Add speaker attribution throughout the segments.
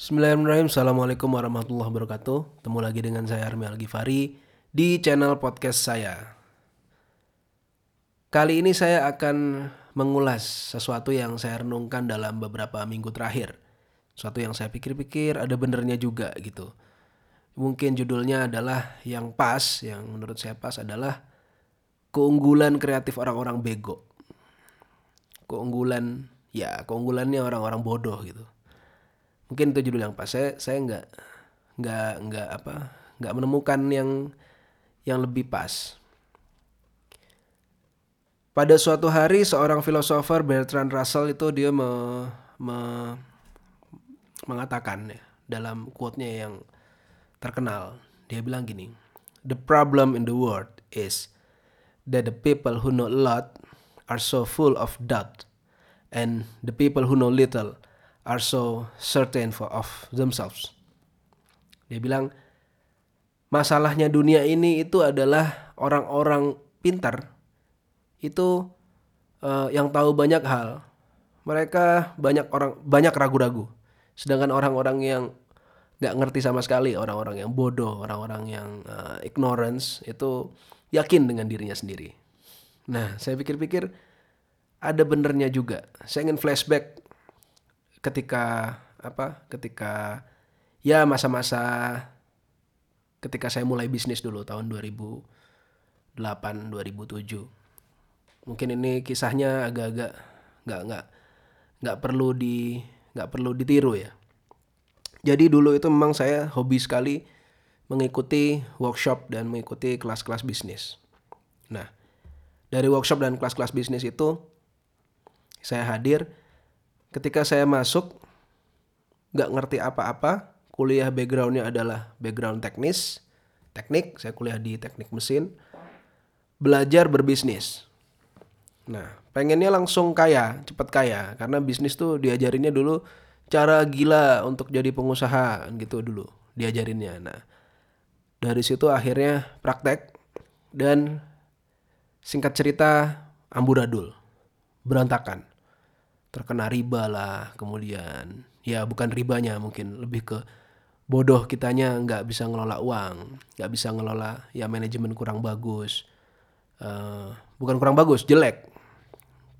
Speaker 1: Bismillahirrahmanirrahim. Assalamualaikum warahmatullahi wabarakatuh. Temu lagi dengan saya Armi Al-Ghifari Di channel podcast saya. Kali ini saya akan mengulas sesuatu yang saya renungkan dalam beberapa minggu terakhir. Sesuatu yang saya pikir-pikir ada benernya juga gitu. Mungkin judulnya adalah yang pas Yang menurut saya pas adalah Keunggulan kreatif orang-orang bego. Keunggulan Ya keunggulannya orang-orang bodoh gitu mungkin itu judul yang pas. Saya saya nggak nggak nggak apa nggak menemukan yang yang lebih pas. Pada suatu hari seorang filosofer Bertrand Russell itu dia me, me, mengatakan ya dalam quote-nya yang terkenal. Dia bilang gini the problem in the world is that the people who know a lot are so full of doubt and the people who know little are so certain for of themselves. Dia bilang masalahnya dunia ini itu adalah orang-orang pintar itu uh, yang tahu banyak hal. Mereka banyak orang banyak ragu-ragu. Sedangkan orang-orang yang nggak ngerti sama sekali, orang-orang yang bodoh, orang-orang yang uh, ignorance itu yakin dengan dirinya sendiri. Nah, saya pikir-pikir ada benernya juga. Saya ingin flashback ketika apa ketika ya masa-masa ketika saya mulai bisnis dulu tahun 2008 2007 mungkin ini kisahnya agak-agak nggak nggak nggak perlu di nggak perlu ditiru ya. Jadi dulu itu memang saya hobi sekali mengikuti workshop dan mengikuti kelas-kelas bisnis. Nah dari workshop dan kelas-kelas bisnis itu saya hadir ketika saya masuk nggak ngerti apa-apa kuliah backgroundnya adalah background teknis teknik saya kuliah di teknik mesin belajar berbisnis. Nah pengennya langsung kaya cepat kaya karena bisnis tuh diajarinnya dulu cara gila untuk jadi pengusaha gitu dulu diajarinnya. Nah dari situ akhirnya praktek dan singkat cerita amburadul berantakan terkena riba lah kemudian. Ya bukan ribanya mungkin lebih ke bodoh kitanya nggak bisa ngelola uang nggak bisa ngelola ya manajemen kurang bagus. Uh, bukan kurang bagus jelek.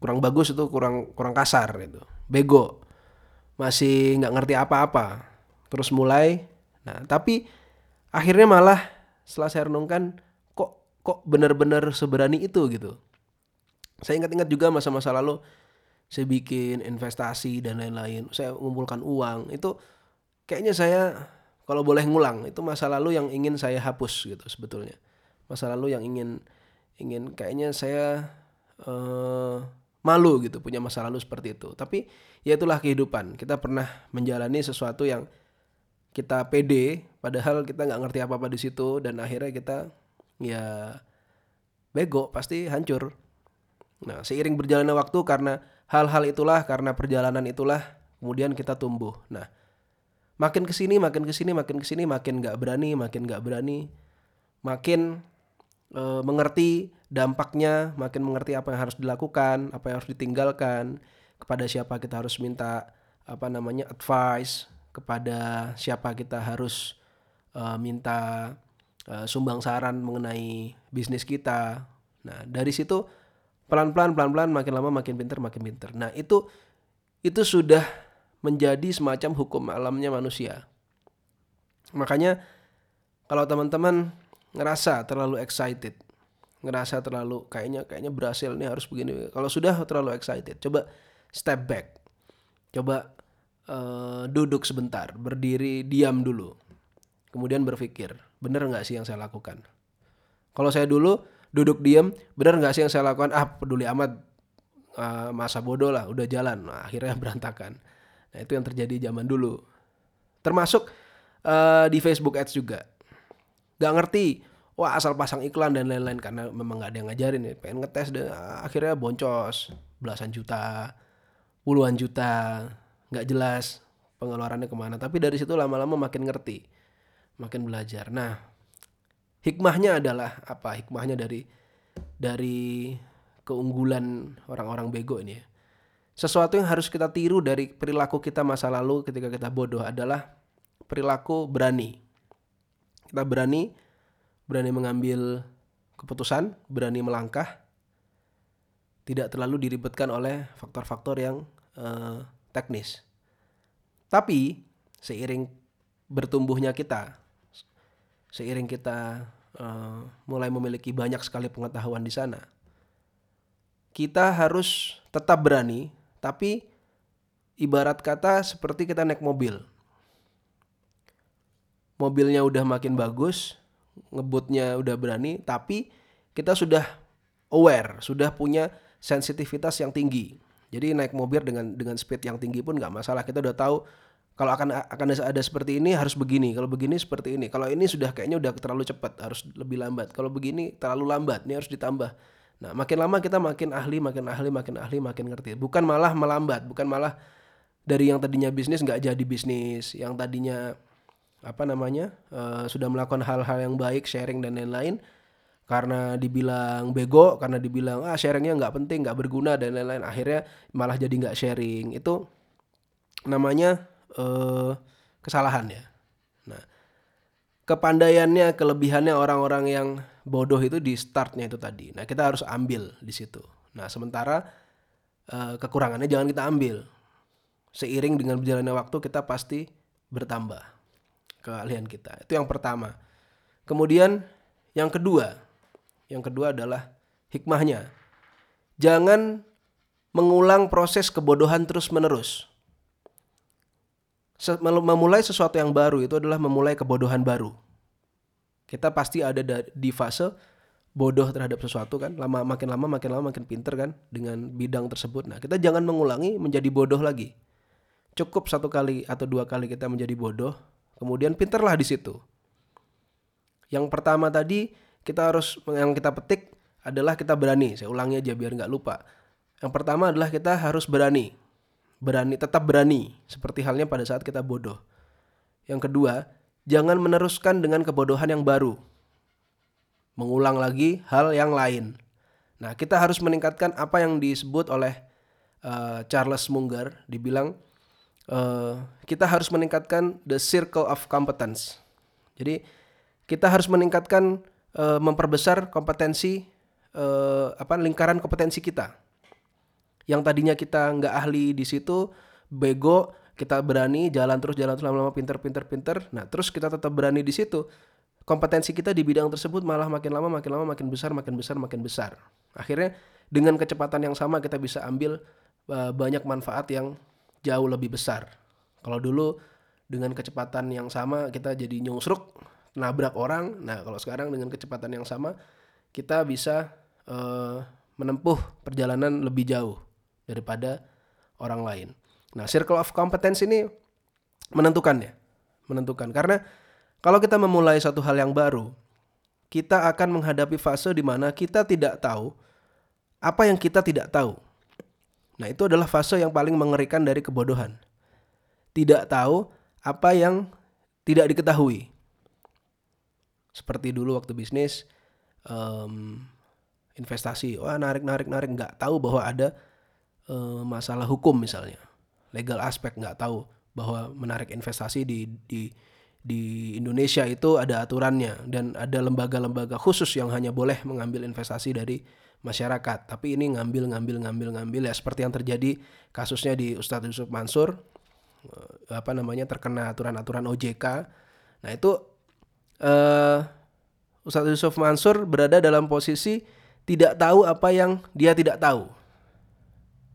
Speaker 1: Kurang bagus itu kurang kurang kasar itu. Bego. Masih nggak ngerti apa-apa. Terus mulai nah tapi akhirnya malah setelah saya renungkan kok kok benar-benar seberani itu gitu. Saya ingat-ingat juga masa-masa lalu saya bikin investasi dan lain-lain. Saya mengumpulkan uang. Itu kayaknya saya kalau boleh ngulang itu masa lalu yang ingin saya hapus gitu sebetulnya. Masa lalu yang ingin ingin kayaknya saya uh, malu gitu punya masa lalu seperti itu. Tapi ya itulah kehidupan. Kita pernah menjalani sesuatu yang kita pede padahal kita nggak ngerti apa apa di situ dan akhirnya kita ya bego pasti hancur. Nah seiring berjalannya waktu karena hal-hal itulah karena perjalanan itulah kemudian kita tumbuh. Nah, makin ke sini, makin ke sini, makin ke sini, makin nggak berani, makin nggak berani, makin e, mengerti dampaknya, makin mengerti apa yang harus dilakukan, apa yang harus ditinggalkan, kepada siapa kita harus minta apa namanya advice, kepada siapa kita harus e, minta e, sumbang saran mengenai bisnis kita. Nah, dari situ pelan-pelan pelan-pelan makin lama makin pinter makin pinter. Nah, itu itu sudah menjadi semacam hukum alamnya manusia. Makanya kalau teman-teman ngerasa terlalu excited, ngerasa terlalu kayaknya kayaknya berhasil nih harus begini. Kalau sudah terlalu excited, coba step back. Coba uh, duduk sebentar, berdiri, diam dulu. Kemudian berpikir, bener nggak sih yang saya lakukan? Kalau saya dulu duduk diem bener nggak sih yang saya lakukan? Ah peduli amat uh, masa bodoh lah udah jalan. Nah, akhirnya berantakan. Nah itu yang terjadi zaman dulu. Termasuk uh, di Facebook Ads juga. Nggak ngerti wah asal pasang iklan dan lain-lain karena memang nggak ada yang ngajarin ya. Pengen ngetes dan akhirnya boncos. Belasan juta puluhan juta nggak jelas pengeluarannya ke mana. Tapi dari situ lama-lama makin ngerti makin belajar. Nah hikmahnya adalah apa hikmahnya dari dari keunggulan orang-orang bego ini ya sesuatu yang harus kita tiru dari perilaku kita masa lalu ketika kita bodoh adalah perilaku berani. Kita berani, berani mengambil keputusan, berani melangkah, tidak terlalu diribetkan oleh faktor-faktor yang uh, teknis. Tapi seiring bertumbuhnya kita, seiring kita uh, mulai memiliki banyak sekali pengetahuan di sana, kita harus tetap berani, tapi ibarat kata seperti kita naik mobil. Mobilnya udah makin bagus, ngebutnya udah berani, tapi kita sudah aware, sudah punya sensitivitas yang tinggi. Jadi naik mobil dengan dengan speed yang tinggi pun nggak masalah. Kita udah tahu kalau akan akan ada seperti ini harus begini, kalau begini seperti ini. Kalau ini sudah kayaknya udah terlalu cepat, harus lebih lambat. Kalau begini terlalu lambat, ini harus ditambah. Nah, makin lama kita makin ahli, makin ahli, makin ahli, makin ngerti. Bukan malah melambat, bukan malah dari yang tadinya bisnis nggak jadi bisnis, yang tadinya apa namanya uh, sudah melakukan hal-hal yang baik sharing dan lain-lain karena dibilang bego karena dibilang ah sharingnya nggak penting nggak berguna dan lain-lain akhirnya malah jadi nggak sharing itu namanya uh, kesalahan ya nah kepandaiannya kelebihannya orang-orang yang bodoh itu di startnya itu tadi nah kita harus ambil di situ nah sementara uh, kekurangannya jangan kita ambil seiring dengan berjalannya waktu kita pasti bertambah keahlian kita. Itu yang pertama. Kemudian yang kedua, yang kedua adalah hikmahnya. Jangan mengulang proses kebodohan terus-menerus. Memulai sesuatu yang baru itu adalah memulai kebodohan baru. Kita pasti ada di fase bodoh terhadap sesuatu kan, lama makin lama makin lama makin pinter kan dengan bidang tersebut. Nah, kita jangan mengulangi menjadi bodoh lagi. Cukup satu kali atau dua kali kita menjadi bodoh, Kemudian pinterlah di situ. Yang pertama tadi kita harus yang kita petik adalah kita berani. Saya ulangi aja biar nggak lupa. Yang pertama adalah kita harus berani. Berani, tetap berani. Seperti halnya pada saat kita bodoh. Yang kedua, jangan meneruskan dengan kebodohan yang baru. Mengulang lagi hal yang lain. Nah, kita harus meningkatkan apa yang disebut oleh uh, Charles Munger, dibilang uh, kita harus meningkatkan the circle of competence. Jadi kita harus meningkatkan uh, memperbesar kompetensi uh, apa lingkaran kompetensi kita. Yang tadinya kita nggak ahli di situ, bego, kita berani jalan terus jalan terus lama-lama pinter pinter pinter. Nah terus kita tetap berani di situ. Kompetensi kita di bidang tersebut malah makin lama makin lama makin besar makin besar makin besar. Akhirnya dengan kecepatan yang sama kita bisa ambil uh, banyak manfaat yang jauh lebih besar. Kalau dulu dengan kecepatan yang sama kita jadi nyungsruk, nabrak orang. Nah, kalau sekarang dengan kecepatan yang sama kita bisa uh, menempuh perjalanan lebih jauh daripada orang lain. Nah, circle of competence ini menentukan ya, menentukan karena kalau kita memulai satu hal yang baru, kita akan menghadapi fase di mana kita tidak tahu apa yang kita tidak tahu. Nah, itu adalah fase yang paling mengerikan dari kebodohan. Tidak tahu apa yang tidak diketahui. Seperti dulu waktu bisnis, um, investasi, wah narik narik narik nggak tahu bahwa ada um, masalah hukum misalnya, legal aspek nggak tahu bahwa menarik investasi di di di Indonesia itu ada aturannya dan ada lembaga-lembaga khusus yang hanya boleh mengambil investasi dari masyarakat. Tapi ini ngambil ngambil ngambil ngambil ya seperti yang terjadi kasusnya di Ustadz Yusuf Mansur eh, apa namanya terkena aturan-aturan OJK. Nah, itu uh, Ustadz Yusuf Mansur berada dalam posisi tidak tahu apa yang dia tidak tahu.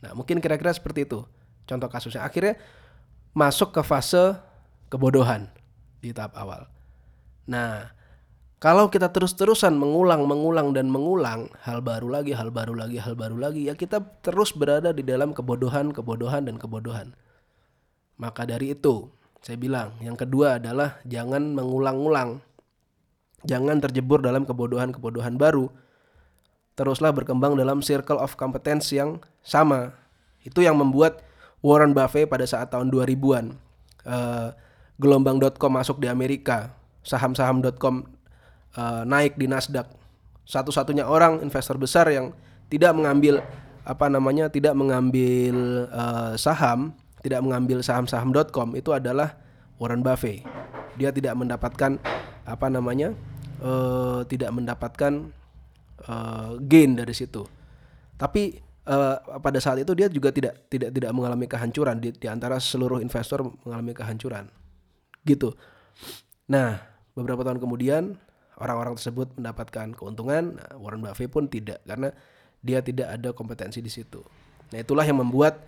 Speaker 1: Nah, mungkin kira-kira seperti itu contoh kasusnya. Akhirnya masuk ke fase kebodohan di tahap awal. Nah, kalau kita terus-terusan mengulang, mengulang dan mengulang hal baru lagi, hal baru lagi, hal baru lagi, ya kita terus berada di dalam kebodohan, kebodohan dan kebodohan. Maka dari itu, saya bilang, yang kedua adalah jangan mengulang-ulang. Jangan terjebur dalam kebodohan-kebodohan baru. Teruslah berkembang dalam circle of competence yang sama. Itu yang membuat Warren Buffett pada saat tahun 2000-an uh, gelombang.com masuk di Amerika, saham-saham.com uh, naik di Nasdaq. Satu-satunya orang investor besar yang tidak mengambil apa namanya tidak mengambil uh, saham, tidak mengambil saham-saham.com itu adalah Warren Buffett. Dia tidak mendapatkan apa namanya? Uh, tidak mendapatkan uh, gain dari situ. Tapi uh, pada saat itu dia juga tidak tidak tidak mengalami kehancuran di, di antara seluruh investor mengalami kehancuran. Gitu. Nah, beberapa tahun kemudian orang-orang tersebut mendapatkan keuntungan, Warren Buffett pun tidak karena dia tidak ada kompetensi di situ. Nah itulah yang membuat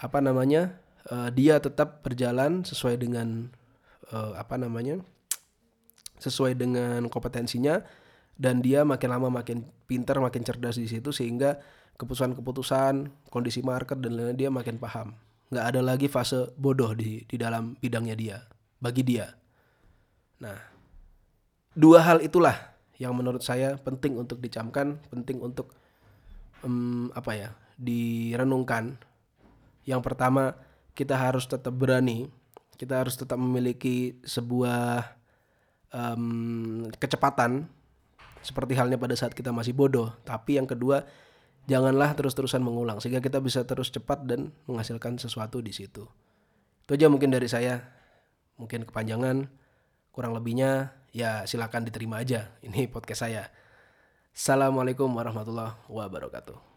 Speaker 1: apa namanya uh, dia tetap berjalan sesuai dengan uh, apa namanya sesuai dengan kompetensinya dan dia makin lama makin pintar makin cerdas di situ sehingga keputusan-keputusan kondisi market dan lain-lain dia makin paham. Nggak ada lagi fase bodoh di di dalam bidangnya dia bagi dia. Nah dua hal itulah yang menurut saya penting untuk dicamkan penting untuk um, apa ya direnungkan. Yang pertama kita harus tetap berani kita harus tetap memiliki sebuah um, kecepatan seperti halnya pada saat kita masih bodoh. Tapi yang kedua janganlah terus-terusan mengulang sehingga kita bisa terus cepat dan menghasilkan sesuatu di situ. Itu aja mungkin dari saya. Mungkin kepanjangan kurang lebihnya ya silakan diterima aja. Ini podcast saya. Assalamualaikum warahmatullahi wabarakatuh.